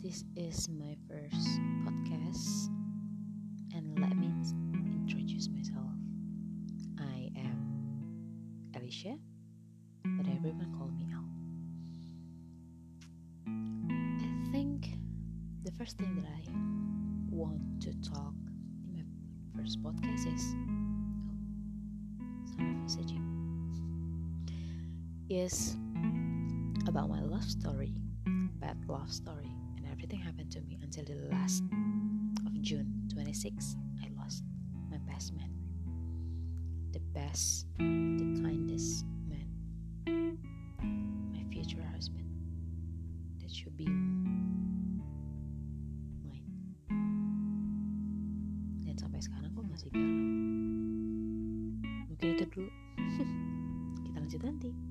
This is my first podcast, and let me introduce myself. I am Alicia, but everyone call me Al. I think the first thing that I want to talk in my first podcast is oh, of messaging is about my love story, bad love story, and everything happened to me until the last of June 26. I lost my best man, the best, the kindest man, my future husband that should be mine. Dan sampai sekarang gue masih galau. Mungkin itu dulu. Kita lanjut nanti.